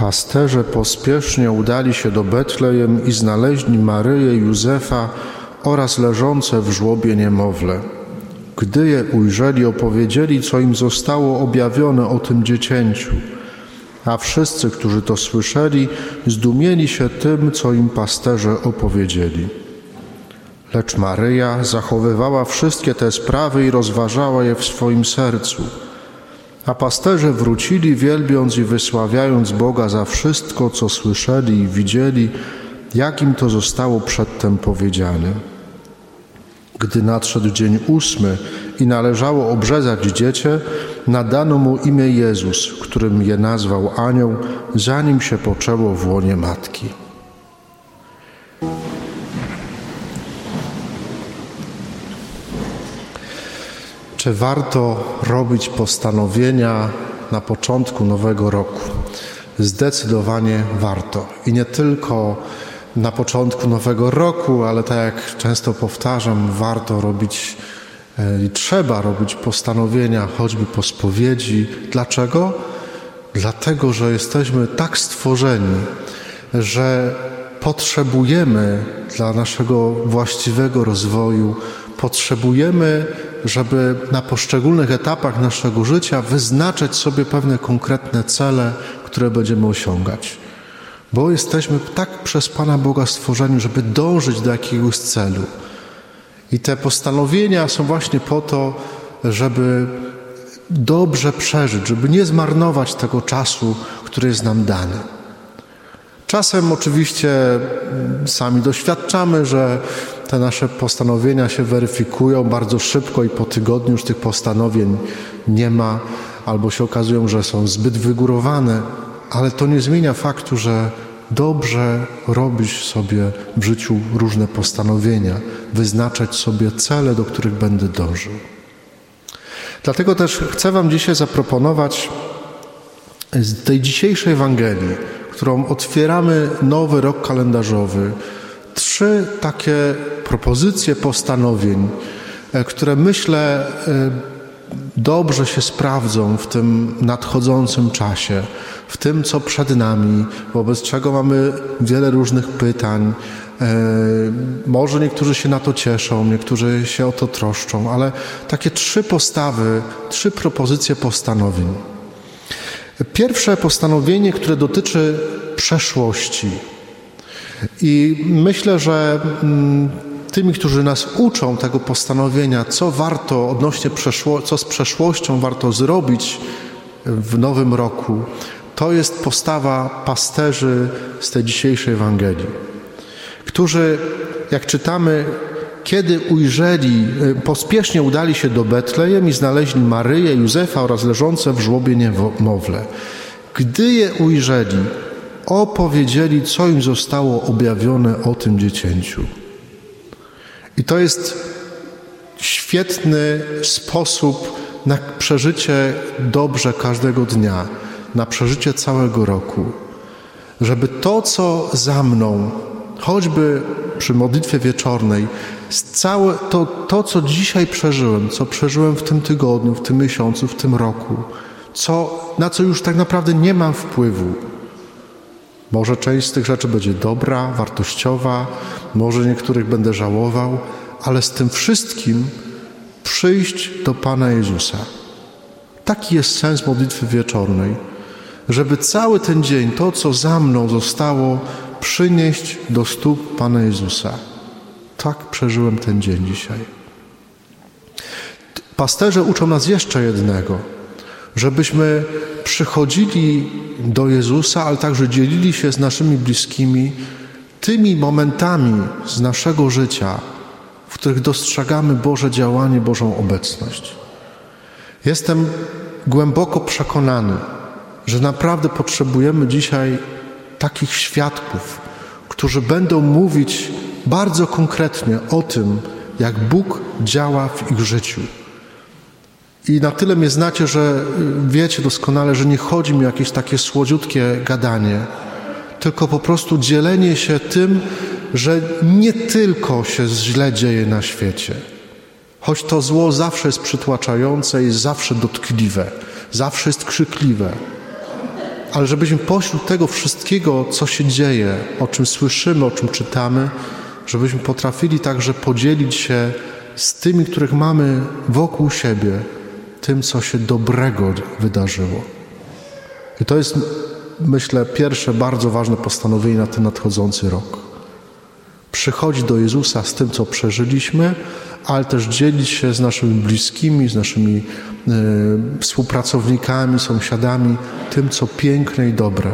Pasterze pospiesznie udali się do Betlejem i znaleźli Maryję, Józefa oraz leżące w żłobie niemowlę. Gdy je ujrzeli, opowiedzieli, co im zostało objawione o tym dziecięciu. A wszyscy, którzy to słyszeli, zdumieli się tym, co im pasterze opowiedzieli. Lecz Maryja zachowywała wszystkie te sprawy i rozważała je w swoim sercu. A pasterze wrócili, wielbiąc i wysławiając Boga za wszystko, co słyszeli i widzieli, jak im to zostało przedtem powiedziane. Gdy nadszedł dzień ósmy i należało obrzezać dziecię, nadano mu imię Jezus, którym je nazwał anioł, zanim się poczęło w łonie matki. Czy warto robić postanowienia na początku nowego roku? Zdecydowanie warto. I nie tylko na początku nowego roku, ale tak jak często powtarzam, warto robić e, i trzeba robić postanowienia, choćby po spowiedzi. Dlaczego? Dlatego, że jesteśmy tak stworzeni, że potrzebujemy dla naszego właściwego rozwoju, potrzebujemy, żeby na poszczególnych etapach naszego życia wyznaczać sobie pewne konkretne cele, które będziemy osiągać. Bo jesteśmy tak przez Pana Boga stworzeni, żeby dążyć do jakiegoś celu. I te postanowienia są właśnie po to, żeby dobrze przeżyć, żeby nie zmarnować tego czasu, który jest nam dany. Czasem oczywiście sami doświadczamy, że te nasze postanowienia się weryfikują bardzo szybko i po tygodniu już tych postanowień nie ma, albo się okazują, że są zbyt wygórowane, ale to nie zmienia faktu, że dobrze robić sobie w życiu różne postanowienia, wyznaczać sobie cele, do których będę dążył. Dlatego też chcę Wam dzisiaj zaproponować z tej dzisiejszej Ewangelii, którą otwieramy nowy rok kalendarzowy, trzy takie propozycje postanowień, e, które myślę e, dobrze się sprawdzą w tym nadchodzącym czasie, w tym, co przed nami, wobec czego mamy wiele różnych pytań. E, może niektórzy się na to cieszą, niektórzy się o to troszczą, ale takie trzy postawy, trzy propozycje postanowień. Pierwsze postanowienie, które dotyczy przeszłości. I myślę, że mm, tymi, którzy nas uczą tego postanowienia, co warto odnośnie przeszło, co z przeszłością warto zrobić w nowym roku, to jest postawa pasterzy z tej dzisiejszej Ewangelii, którzy, jak czytamy, kiedy ujrzeli, y, pospiesznie udali się do Betlejem i znaleźli Maryję, Józefa oraz leżące w żłobie niemowlę. Gdy je ujrzeli, opowiedzieli, co im zostało objawione o tym dziecięciu. I to jest świetny sposób na przeżycie dobrze każdego dnia, na przeżycie całego roku. Żeby to, co za mną, choćby przy modlitwie wieczornej, całe to, to, co dzisiaj przeżyłem, co przeżyłem w tym tygodniu, w tym miesiącu, w tym roku, co, na co już tak naprawdę nie mam wpływu, może część z tych rzeczy będzie dobra, wartościowa, może niektórych będę żałował, ale z tym wszystkim przyjść do Pana Jezusa. Taki jest sens modlitwy wieczornej, żeby cały ten dzień, to co za mną zostało, przynieść do stóp Pana Jezusa. Tak przeżyłem ten dzień dzisiaj. Pasterze uczą nas jeszcze jednego – żebyśmy przychodzili do Jezusa, ale także dzielili się z naszymi bliskimi tymi momentami z naszego życia, w których dostrzegamy Boże działanie, Bożą obecność. Jestem głęboko przekonany, że naprawdę potrzebujemy dzisiaj takich świadków, którzy będą mówić bardzo konkretnie o tym, jak Bóg działa w ich życiu. I na tyle mnie znacie, że wiecie doskonale, że nie chodzi mi o jakieś takie słodziutkie gadanie, tylko po prostu dzielenie się tym, że nie tylko się źle dzieje na świecie, choć to zło zawsze jest przytłaczające, jest zawsze dotkliwe, zawsze jest krzykliwe, ale żebyśmy pośród tego wszystkiego, co się dzieje, o czym słyszymy, o czym czytamy, żebyśmy potrafili także podzielić się z tymi, których mamy wokół siebie, tym, co się dobrego wydarzyło. I to jest, myślę, pierwsze bardzo ważne postanowienie na ten nadchodzący rok. Przychodzić do Jezusa z tym, co przeżyliśmy, ale też dzielić się z naszymi bliskimi, z naszymi y, współpracownikami, sąsiadami, tym, co piękne i dobre.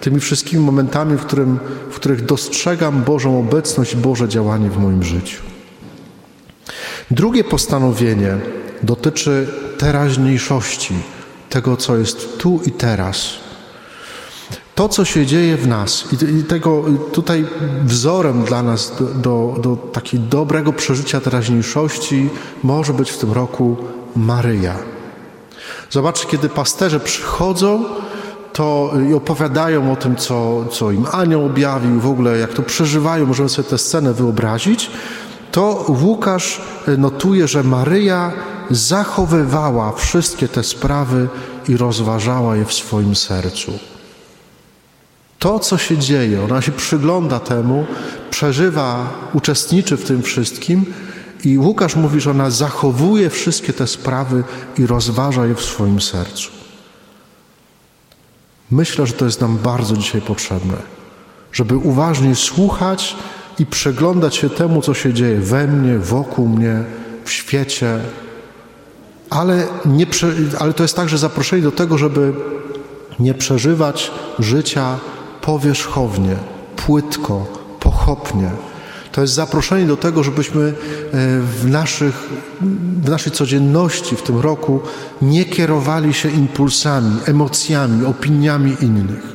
Tymi wszystkimi momentami, w, którym, w których dostrzegam Bożą obecność Boże działanie w moim życiu. Drugie postanowienie dotyczy teraźniejszości, tego, co jest tu i teraz. To, co się dzieje w nas i tego tutaj wzorem dla nas do, do, do takiego dobrego przeżycia teraźniejszości może być w tym roku Maryja. Zobaczcie, kiedy pasterze przychodzą to i opowiadają o tym, co, co im anioł objawił, w ogóle jak to przeżywają, możemy sobie tę scenę wyobrazić, to Łukasz notuje, że Maryja zachowywała wszystkie te sprawy i rozważała je w swoim sercu. To, co się dzieje, ona się przygląda temu, przeżywa, uczestniczy w tym wszystkim i Łukasz mówi, że ona zachowuje wszystkie te sprawy i rozważa je w swoim sercu. Myślę, że to jest nam bardzo dzisiaj potrzebne, żeby uważnie słuchać i przeglądać się temu, co się dzieje we mnie, wokół mnie, w świecie. Ale, nie, ale to jest także zaproszenie do tego, żeby nie przeżywać życia powierzchownie, płytko, pochopnie. To jest zaproszenie do tego, żebyśmy e, w, naszych, w naszej codzienności w tym roku nie kierowali się impulsami, emocjami, opiniami innych.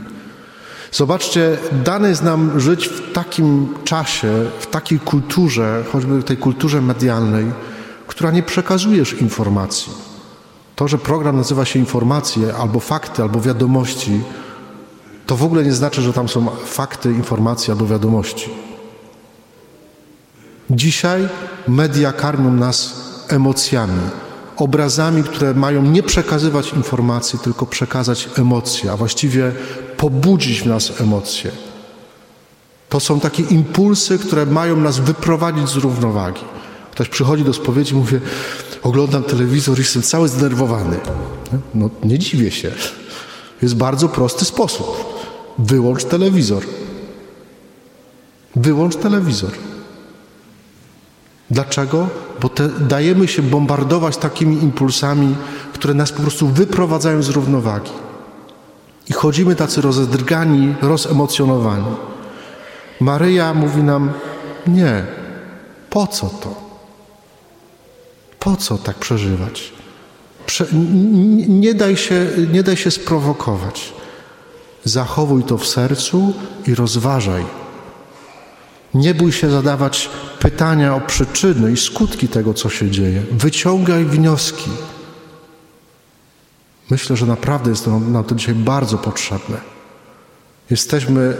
Zobaczcie, dane jest nam żyć w takim czasie, w takiej kulturze, choćby tej kulturze medialnej, która nie przekazujesz informacji. To, że program nazywa się informacje, albo fakty, albo wiadomości, to w ogóle nie znaczy, że tam są fakty, informacje albo wiadomości. Dzisiaj media karmią nas emocjami, obrazami, które mają nie przekazywać informacji, tylko przekazać emocje, a właściwie pobudzić w nas emocje. To są takie impulsy, które mają nas wyprowadzić z równowagi. Ktoś przychodzi do spowiedzi mówi, oglądam telewizor i jestem cały zdenerwowany. No nie dziwię się. Jest bardzo prosty sposób. Wyłącz telewizor. Wyłącz telewizor. Dlaczego? Bo te, dajemy się bombardować takimi impulsami, które nas po prostu wyprowadzają z równowagi. I chodzimy tacy rozedrgani, rozemocjonowani. Maryja mówi nam: Nie, po co to? Po co tak przeżywać? Prze nie, daj się, nie daj się sprowokować. Zachowuj to w sercu i rozważaj. Nie bój się zadawać pytania o przyczyny i skutki tego, co się dzieje. Wyciągaj wnioski. Myślę, że naprawdę jest to nam to dzisiaj bardzo potrzebne. Jesteśmy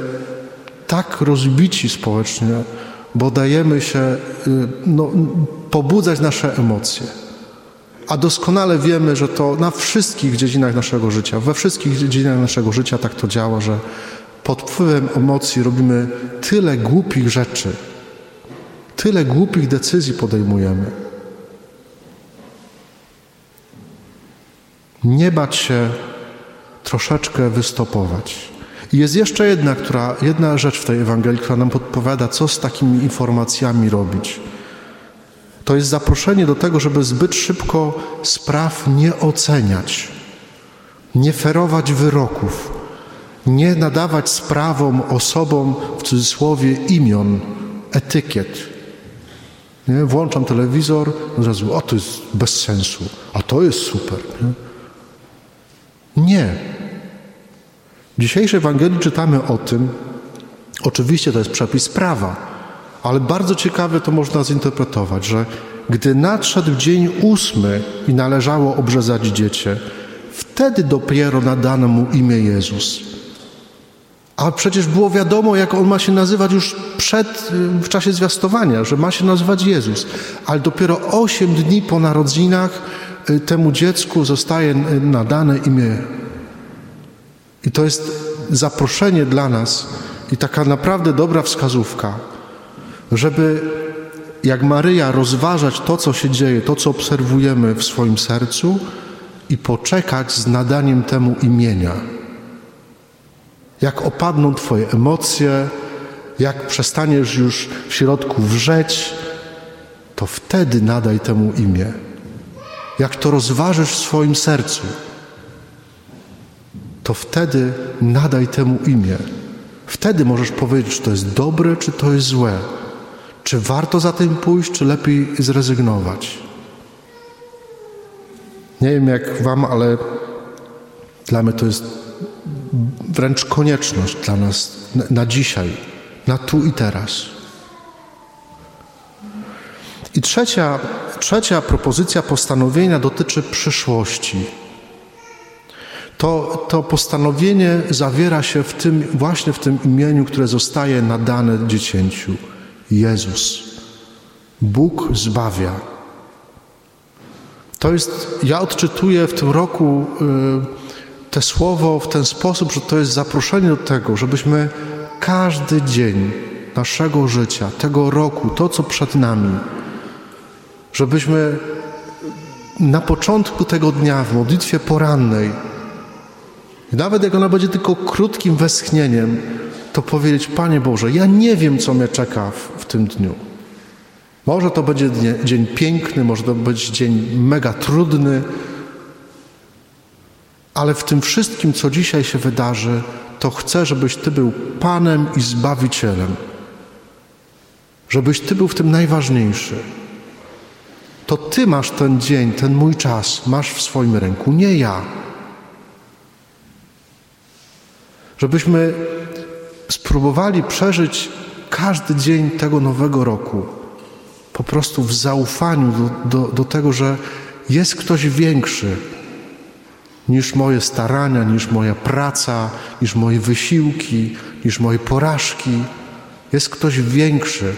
tak rozbici społecznie, bo dajemy się y, no, pobudzać nasze emocje. A doskonale wiemy, że to na wszystkich dziedzinach naszego życia, we wszystkich dziedzinach naszego życia tak to działa, że pod wpływem emocji robimy tyle głupich rzeczy, tyle głupich decyzji podejmujemy. Nie bać się troszeczkę wystopować. I jest jeszcze jedna, która, jedna rzecz w tej Ewangelii, która nam podpowiada, co z takimi informacjami robić. To jest zaproszenie do tego, żeby zbyt szybko spraw nie oceniać, nie ferować wyroków, nie nadawać sprawom, osobom w cudzysłowie imion, etykiet. Nie? Włączam telewizor, od razu, o to jest bez sensu, a to jest super. Nie. Nie. W dzisiejszej Ewangelii czytamy o tym, oczywiście to jest przepis prawa, ale bardzo ciekawe to można zinterpretować, że gdy nadszedł dzień ósmy i należało obrzezać dziecię, wtedy dopiero nadano mu imię Jezus. A przecież było wiadomo, jak on ma się nazywać już przed, w czasie zwiastowania, że ma się nazywać Jezus. Ale dopiero osiem dni po narodzinach y, temu dziecku zostaje nadane imię. I to jest zaproszenie dla nas i taka naprawdę dobra wskazówka, żeby jak Maryja rozważać to, co się dzieje, to, co obserwujemy w swoim sercu i poczekać z nadaniem temu imienia. Jak opadną Twoje emocje, jak przestaniesz już w środku wrzeć, to wtedy nadaj temu imię. Jak to rozważysz w swoim sercu, to wtedy nadaj temu imię. Wtedy możesz powiedzieć, czy to jest dobre, czy to jest złe. Czy warto za tym pójść, czy lepiej zrezygnować? Nie wiem jak Wam, ale dla mnie to jest wręcz konieczność dla nas na, na dzisiaj, na tu i teraz. I trzecia, trzecia propozycja postanowienia dotyczy przyszłości. To, to postanowienie zawiera się w tym, właśnie w tym imieniu, które zostaje nadane dziecięciu. Jezus. Bóg zbawia. To jest, ja odczytuję w tym roku y, te słowo w ten sposób, że to jest zaproszenie do tego, żebyśmy każdy dzień naszego życia, tego roku, to co przed nami, żebyśmy na początku tego dnia w modlitwie porannej, nawet jak ona będzie tylko krótkim westchnieniem, to powiedzieć: Panie Boże, ja nie wiem, co mnie czeka w, w tym dniu. Może to będzie dzień piękny, może to być dzień mega trudny, ale w tym wszystkim, co dzisiaj się wydarzy, to chcę, żebyś Ty był Panem i Zbawicielem. Żebyś Ty był w tym najważniejszy. To Ty masz ten dzień, ten mój czas, masz w swoim ręku, nie ja. Żebyśmy spróbowali przeżyć każdy dzień tego nowego roku po prostu w zaufaniu do, do, do tego, że jest ktoś większy niż moje starania, niż moja praca, niż moje wysiłki, niż moje porażki. Jest ktoś większy,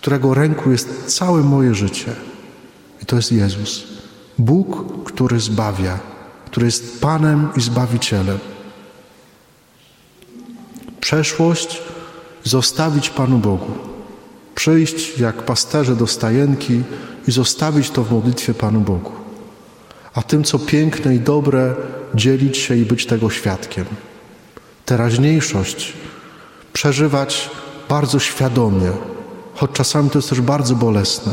którego ręku jest całe moje życie. I to jest Jezus. Bóg, który zbawia, który jest Panem i Zbawicielem przeszłość zostawić Panu Bogu. Przyjść jak pasterze do stajenki i zostawić to w modlitwie Panu Bogu. A tym, co piękne i dobre, dzielić się i być tego świadkiem. Teraźniejszość przeżywać bardzo świadomie, choć czasami to jest też bardzo bolesne.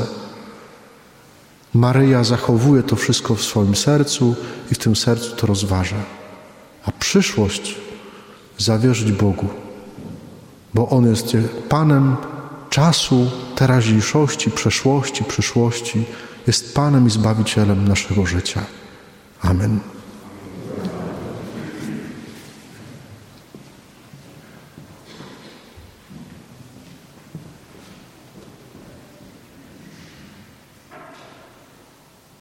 Maryja zachowuje to wszystko w swoim sercu i w tym sercu to rozważa. A przyszłość zawierzyć Bogu, bo On jest Panem czasu, teraźniejszości, przeszłości, przyszłości, jest Panem i Zbawicielem naszego życia. Amen.